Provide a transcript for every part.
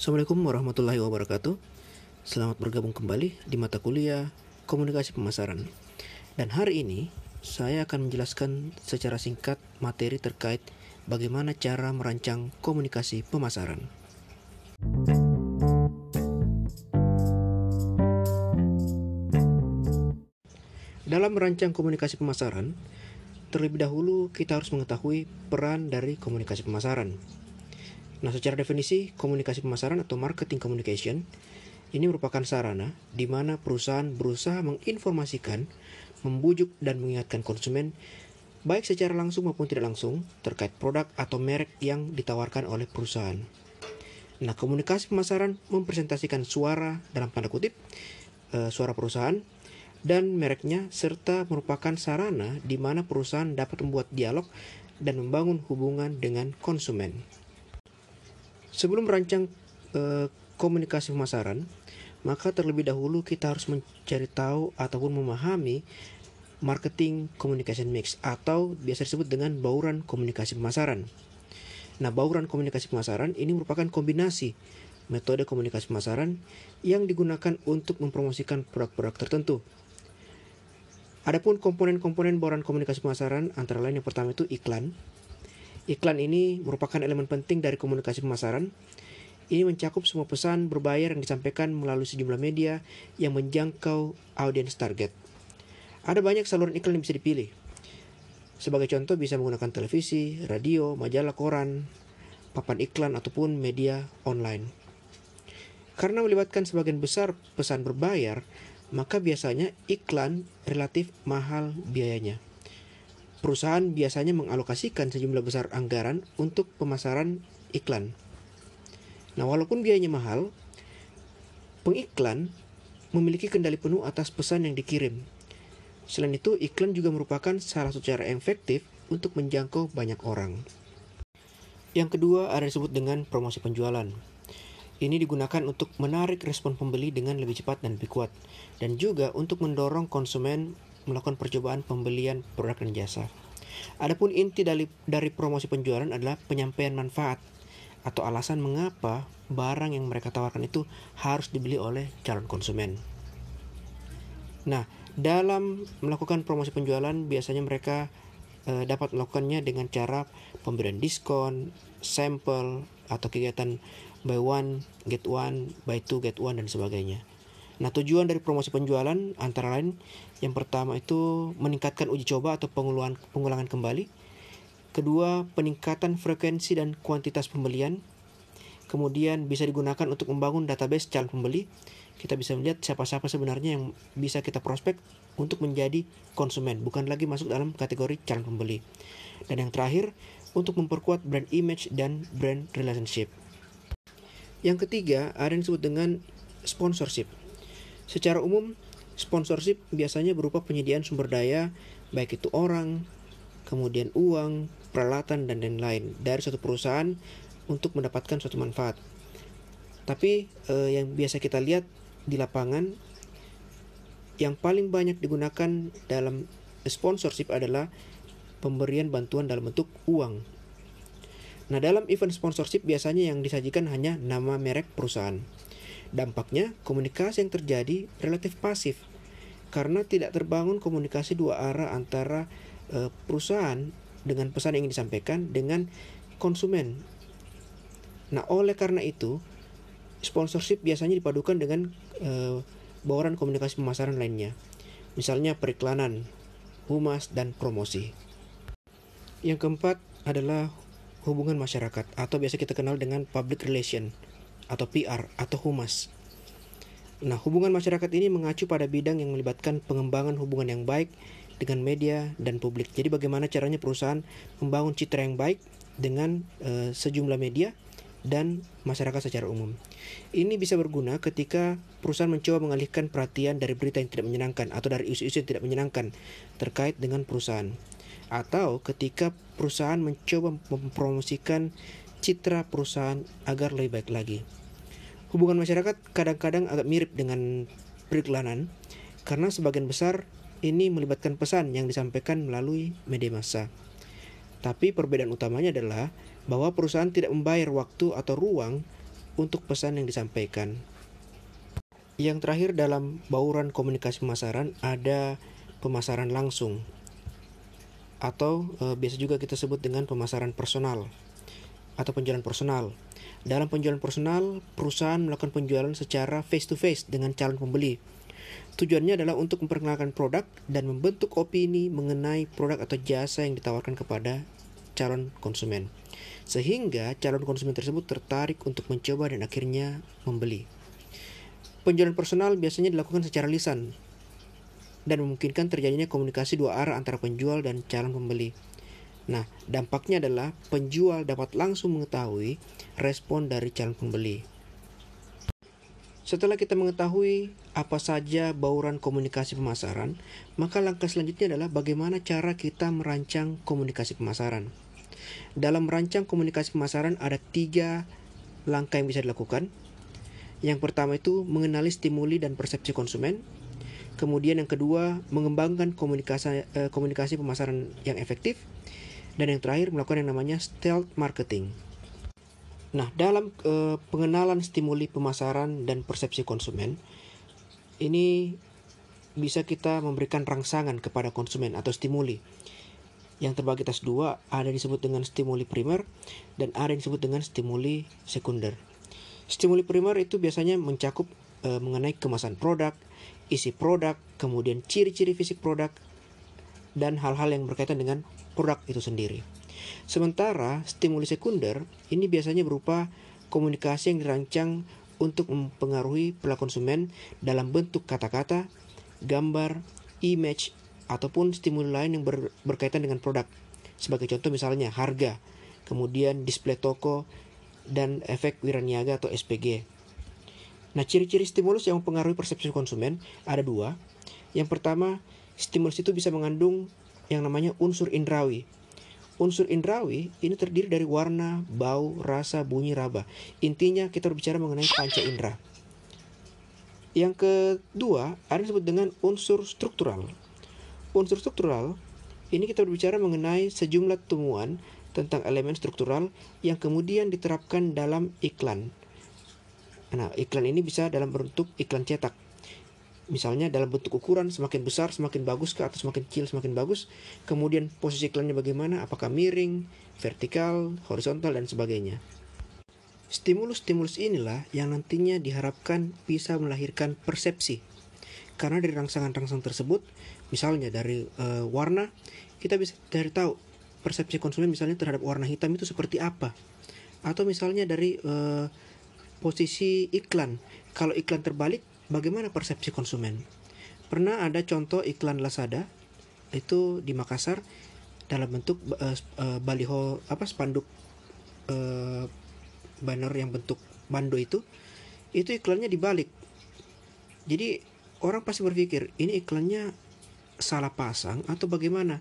Assalamualaikum warahmatullahi wabarakatuh. Selamat bergabung kembali di mata kuliah Komunikasi Pemasaran. Dan hari ini saya akan menjelaskan secara singkat materi terkait bagaimana cara merancang komunikasi pemasaran. Dalam merancang komunikasi pemasaran, terlebih dahulu kita harus mengetahui peran dari komunikasi pemasaran. Nah, secara definisi, komunikasi pemasaran atau marketing communication ini merupakan sarana di mana perusahaan berusaha menginformasikan, membujuk dan mengingatkan konsumen baik secara langsung maupun tidak langsung terkait produk atau merek yang ditawarkan oleh perusahaan. Nah, komunikasi pemasaran mempresentasikan suara dalam tanda kutip e, suara perusahaan dan mereknya serta merupakan sarana di mana perusahaan dapat membuat dialog dan membangun hubungan dengan konsumen. Sebelum merancang e, komunikasi pemasaran, maka terlebih dahulu kita harus mencari tahu ataupun memahami marketing communication mix atau biasa disebut dengan bauran komunikasi pemasaran. Nah, bauran komunikasi pemasaran ini merupakan kombinasi metode komunikasi pemasaran yang digunakan untuk mempromosikan produk-produk tertentu. Adapun komponen-komponen bauran komunikasi pemasaran antara lain yang pertama itu iklan, Iklan ini merupakan elemen penting dari komunikasi pemasaran. Ini mencakup semua pesan berbayar yang disampaikan melalui sejumlah media yang menjangkau audiens target. Ada banyak saluran iklan yang bisa dipilih. Sebagai contoh bisa menggunakan televisi, radio, majalah koran, papan iklan ataupun media online. Karena melibatkan sebagian besar pesan berbayar, maka biasanya iklan relatif mahal biayanya perusahaan biasanya mengalokasikan sejumlah besar anggaran untuk pemasaran iklan. Nah, walaupun biayanya mahal, pengiklan memiliki kendali penuh atas pesan yang dikirim. Selain itu, iklan juga merupakan salah satu cara efektif untuk menjangkau banyak orang. Yang kedua ada disebut dengan promosi penjualan. Ini digunakan untuk menarik respon pembeli dengan lebih cepat dan lebih kuat, dan juga untuk mendorong konsumen melakukan percobaan pembelian produk dan jasa. Adapun inti dari, dari promosi penjualan adalah penyampaian manfaat atau alasan mengapa barang yang mereka tawarkan itu harus dibeli oleh calon konsumen. Nah, dalam melakukan promosi penjualan biasanya mereka e, dapat melakukannya dengan cara pemberian diskon, sampel atau kegiatan buy one get one, buy two get one dan sebagainya. Nah, tujuan dari promosi penjualan antara lain yang pertama itu meningkatkan uji coba atau pengulangan, pengulangan kembali. Kedua, peningkatan frekuensi dan kuantitas pembelian. Kemudian bisa digunakan untuk membangun database calon pembeli. Kita bisa melihat siapa-siapa sebenarnya yang bisa kita prospek untuk menjadi konsumen, bukan lagi masuk dalam kategori calon pembeli. Dan yang terakhir, untuk memperkuat brand image dan brand relationship. Yang ketiga, ada yang disebut dengan sponsorship. Secara umum, sponsorship biasanya berupa penyediaan sumber daya, baik itu orang, kemudian uang, peralatan, dan lain-lain dari suatu perusahaan untuk mendapatkan suatu manfaat. Tapi eh, yang biasa kita lihat di lapangan, yang paling banyak digunakan dalam sponsorship adalah pemberian bantuan dalam bentuk uang. Nah, dalam event sponsorship biasanya yang disajikan hanya nama merek perusahaan. Dampaknya, komunikasi yang terjadi relatif pasif karena tidak terbangun komunikasi dua arah antara e, perusahaan dengan pesan yang ingin disampaikan dengan konsumen. Nah, oleh karena itu, sponsorship biasanya dipadukan dengan e, bauran komunikasi pemasaran lainnya. Misalnya periklanan, humas, dan promosi. Yang keempat adalah hubungan masyarakat atau biasa kita kenal dengan public relation atau PR atau humas. Nah, hubungan masyarakat ini mengacu pada bidang yang melibatkan pengembangan hubungan yang baik dengan media dan publik. Jadi bagaimana caranya perusahaan membangun citra yang baik dengan e, sejumlah media dan masyarakat secara umum. Ini bisa berguna ketika perusahaan mencoba mengalihkan perhatian dari berita yang tidak menyenangkan atau dari isu-isu yang tidak menyenangkan terkait dengan perusahaan. Atau ketika perusahaan mencoba mempromosikan citra perusahaan agar lebih baik lagi. Hubungan masyarakat kadang-kadang agak mirip dengan periklanan karena sebagian besar ini melibatkan pesan yang disampaikan melalui media massa. Tapi perbedaan utamanya adalah bahwa perusahaan tidak membayar waktu atau ruang untuk pesan yang disampaikan. Yang terakhir dalam bauran komunikasi pemasaran ada pemasaran langsung atau e, biasa juga kita sebut dengan pemasaran personal atau penjualan personal. Dalam penjualan personal, perusahaan melakukan penjualan secara face to face dengan calon pembeli. Tujuannya adalah untuk memperkenalkan produk dan membentuk opini mengenai produk atau jasa yang ditawarkan kepada calon konsumen. Sehingga calon konsumen tersebut tertarik untuk mencoba dan akhirnya membeli. Penjualan personal biasanya dilakukan secara lisan dan memungkinkan terjadinya komunikasi dua arah antara penjual dan calon pembeli. Nah, dampaknya adalah penjual dapat langsung mengetahui respon dari calon pembeli. Setelah kita mengetahui apa saja bauran komunikasi pemasaran, maka langkah selanjutnya adalah bagaimana cara kita merancang komunikasi pemasaran. Dalam merancang komunikasi pemasaran ada tiga langkah yang bisa dilakukan. Yang pertama itu mengenali stimuli dan persepsi konsumen. Kemudian yang kedua mengembangkan komunikasi eh, komunikasi pemasaran yang efektif. Dan yang terakhir melakukan yang namanya stealth marketing. Nah, dalam eh, pengenalan stimuli pemasaran dan persepsi konsumen, ini bisa kita memberikan rangsangan kepada konsumen atau stimuli. Yang terbagi atas dua, ada disebut dengan stimuli primer dan ada yang disebut dengan stimuli sekunder. Stimuli primer itu biasanya mencakup e, mengenai kemasan produk, isi produk, kemudian ciri-ciri fisik produk, dan hal-hal yang berkaitan dengan produk itu sendiri. Sementara stimuli sekunder ini biasanya berupa komunikasi yang dirancang untuk mempengaruhi perilaku konsumen dalam bentuk kata-kata, gambar, image, ataupun stimuli lain yang ber, berkaitan dengan produk. Sebagai contoh misalnya harga, kemudian display toko, dan efek wiraniaga atau SPG. Nah, ciri-ciri stimulus yang mempengaruhi persepsi konsumen ada dua. Yang pertama, stimulus itu bisa mengandung yang namanya unsur indrawi. Unsur indrawi ini terdiri dari warna, bau, rasa, bunyi, raba. Intinya kita berbicara mengenai panca indera. Yang kedua, ada disebut dengan unsur struktural. Unsur struktural ini kita berbicara mengenai sejumlah temuan tentang elemen struktural yang kemudian diterapkan dalam iklan. Nah, iklan ini bisa dalam bentuk iklan cetak. Misalnya dalam bentuk ukuran semakin besar semakin bagus ke atau semakin kecil semakin bagus. Kemudian posisi iklannya bagaimana? Apakah miring, vertikal, horizontal dan sebagainya. Stimulus-stimulus inilah yang nantinya diharapkan bisa melahirkan persepsi. Karena dari rangsangan-rangsangan tersebut, misalnya dari e, warna, kita bisa dari tahu persepsi konsumen misalnya terhadap warna hitam itu seperti apa atau misalnya dari uh, posisi iklan kalau iklan terbalik bagaimana persepsi konsumen? Pernah ada contoh iklan Lazada? Itu di Makassar dalam bentuk uh, uh, baliho apa spanduk uh, banner yang bentuk bando itu itu iklannya dibalik. Jadi orang pasti berpikir ini iklannya salah pasang atau bagaimana?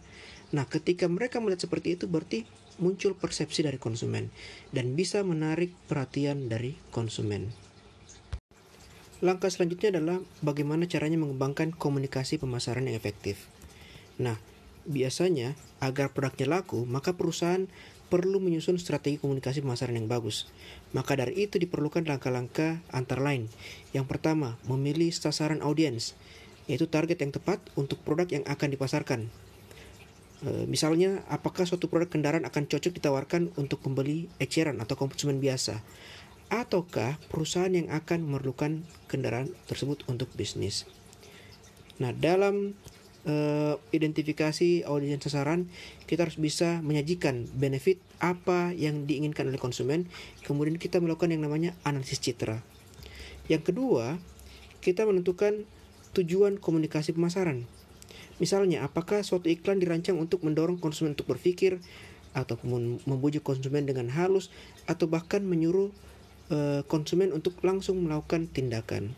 Nah, ketika mereka melihat seperti itu berarti muncul persepsi dari konsumen dan bisa menarik perhatian dari konsumen. Langkah selanjutnya adalah bagaimana caranya mengembangkan komunikasi pemasaran yang efektif. Nah, biasanya agar produknya laku, maka perusahaan perlu menyusun strategi komunikasi pemasaran yang bagus. Maka dari itu diperlukan langkah-langkah antara lain. Yang pertama, memilih sasaran audiens, yaitu target yang tepat untuk produk yang akan dipasarkan. E, misalnya, apakah suatu produk kendaraan akan cocok ditawarkan untuk pembeli eceran atau konsumen biasa? Ataukah perusahaan yang akan memerlukan kendaraan tersebut untuk bisnis? Nah, dalam e, identifikasi audiens sasaran, kita harus bisa menyajikan benefit apa yang diinginkan oleh konsumen, kemudian kita melakukan yang namanya analisis citra. Yang kedua, kita menentukan tujuan komunikasi pemasaran. Misalnya, apakah suatu iklan dirancang untuk mendorong konsumen untuk berpikir, ataupun membujuk konsumen dengan halus, atau bahkan menyuruh uh, konsumen untuk langsung melakukan tindakan.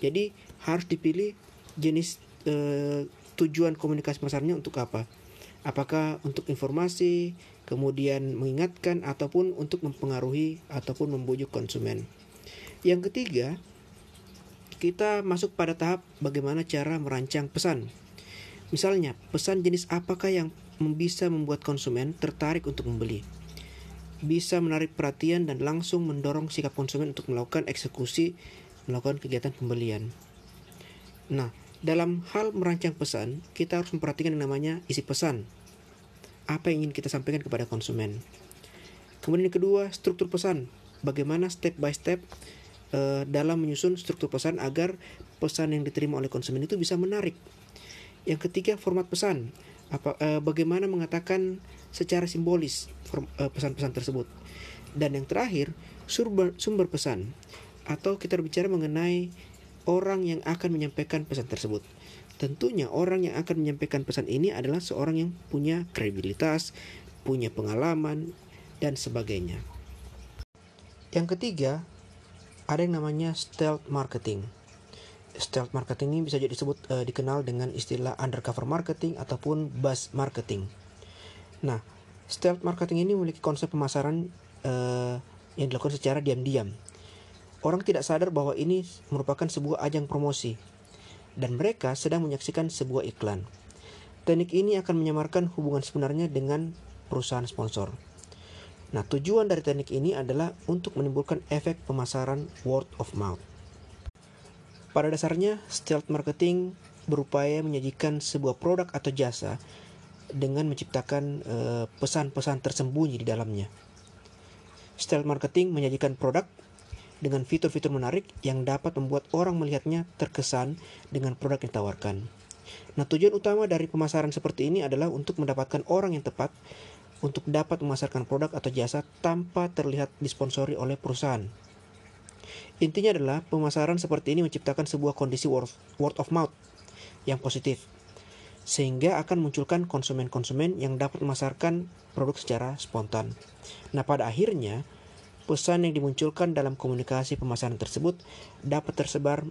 Jadi harus dipilih jenis uh, tujuan komunikasi pasarnya untuk apa. Apakah untuk informasi, kemudian mengingatkan, ataupun untuk mempengaruhi ataupun membujuk konsumen. Yang ketiga, kita masuk pada tahap bagaimana cara merancang pesan. Misalnya, pesan jenis apakah yang bisa membuat konsumen tertarik untuk membeli? Bisa menarik perhatian dan langsung mendorong sikap konsumen untuk melakukan eksekusi melakukan kegiatan pembelian. Nah, dalam hal merancang pesan, kita harus memperhatikan yang namanya isi pesan. Apa yang ingin kita sampaikan kepada konsumen. Kemudian yang kedua, struktur pesan. Bagaimana step by step uh, dalam menyusun struktur pesan agar pesan yang diterima oleh konsumen itu bisa menarik. Yang ketiga, format pesan. Apa, uh, bagaimana mengatakan secara simbolis eh, pesan-pesan tersebut. Dan yang terakhir, sumber, sumber pesan atau kita berbicara mengenai orang yang akan menyampaikan pesan tersebut. Tentunya orang yang akan menyampaikan pesan ini adalah seorang yang punya kredibilitas, punya pengalaman, dan sebagainya. Yang ketiga, ada yang namanya stealth marketing. Stealth marketing ini bisa jadi disebut uh, dikenal dengan istilah undercover marketing ataupun buzz marketing. Nah, stealth marketing ini memiliki konsep pemasaran uh, yang dilakukan secara diam-diam. Orang tidak sadar bahwa ini merupakan sebuah ajang promosi dan mereka sedang menyaksikan sebuah iklan. Teknik ini akan menyamarkan hubungan sebenarnya dengan perusahaan sponsor. Nah, tujuan dari teknik ini adalah untuk menimbulkan efek pemasaran word of mouth. Pada dasarnya, stealth marketing berupaya menyajikan sebuah produk atau jasa dengan menciptakan eh, pesan-pesan tersembunyi di dalamnya. Stealth marketing menyajikan produk dengan fitur-fitur menarik yang dapat membuat orang melihatnya terkesan dengan produk yang ditawarkan. Nah, tujuan utama dari pemasaran seperti ini adalah untuk mendapatkan orang yang tepat untuk dapat memasarkan produk atau jasa tanpa terlihat disponsori oleh perusahaan. Intinya adalah pemasaran seperti ini menciptakan sebuah kondisi word, of mouth yang positif, sehingga akan munculkan konsumen-konsumen yang dapat memasarkan produk secara spontan. Nah, pada akhirnya, pesan yang dimunculkan dalam komunikasi pemasaran tersebut dapat tersebar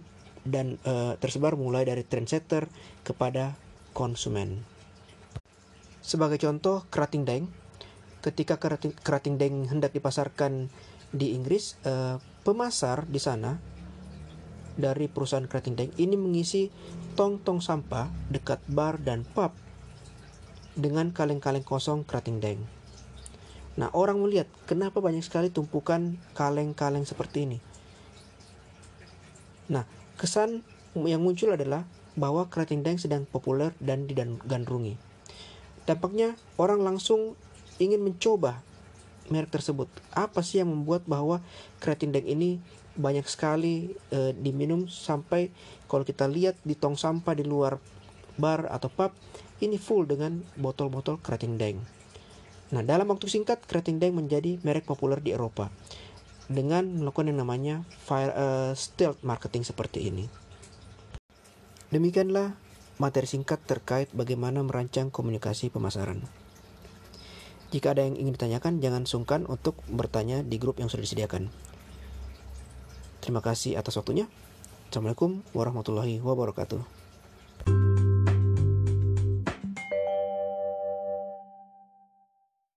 dan uh, tersebar mulai dari trendsetter kepada konsumen. Sebagai contoh, kerating daeng. Ketika kerating, kerating daeng hendak dipasarkan di Inggris, uh, pemasar di sana dari perusahaan kerating daeng ini mengisi tong-tong sampah dekat bar dan pub dengan kaleng-kaleng kosong kerating daeng. Nah, orang melihat kenapa banyak sekali tumpukan kaleng-kaleng seperti ini. Nah, kesan yang muncul adalah bahwa kerating daeng sedang populer dan digandrungi. Dampaknya orang langsung ingin mencoba merek tersebut. Apa sih yang membuat bahwa keratin deng ini banyak sekali e, diminum sampai kalau kita lihat di tong sampah di luar bar atau pub ini full dengan botol-botol keratin deng. Nah, dalam waktu singkat keratin deng menjadi merek populer di Eropa dengan melakukan yang namanya fire uh, stealth marketing seperti ini. Demikianlah materi singkat terkait bagaimana merancang komunikasi pemasaran. Jika ada yang ingin ditanyakan, jangan sungkan untuk bertanya di grup yang sudah disediakan. Terima kasih atas waktunya. Assalamualaikum warahmatullahi wabarakatuh.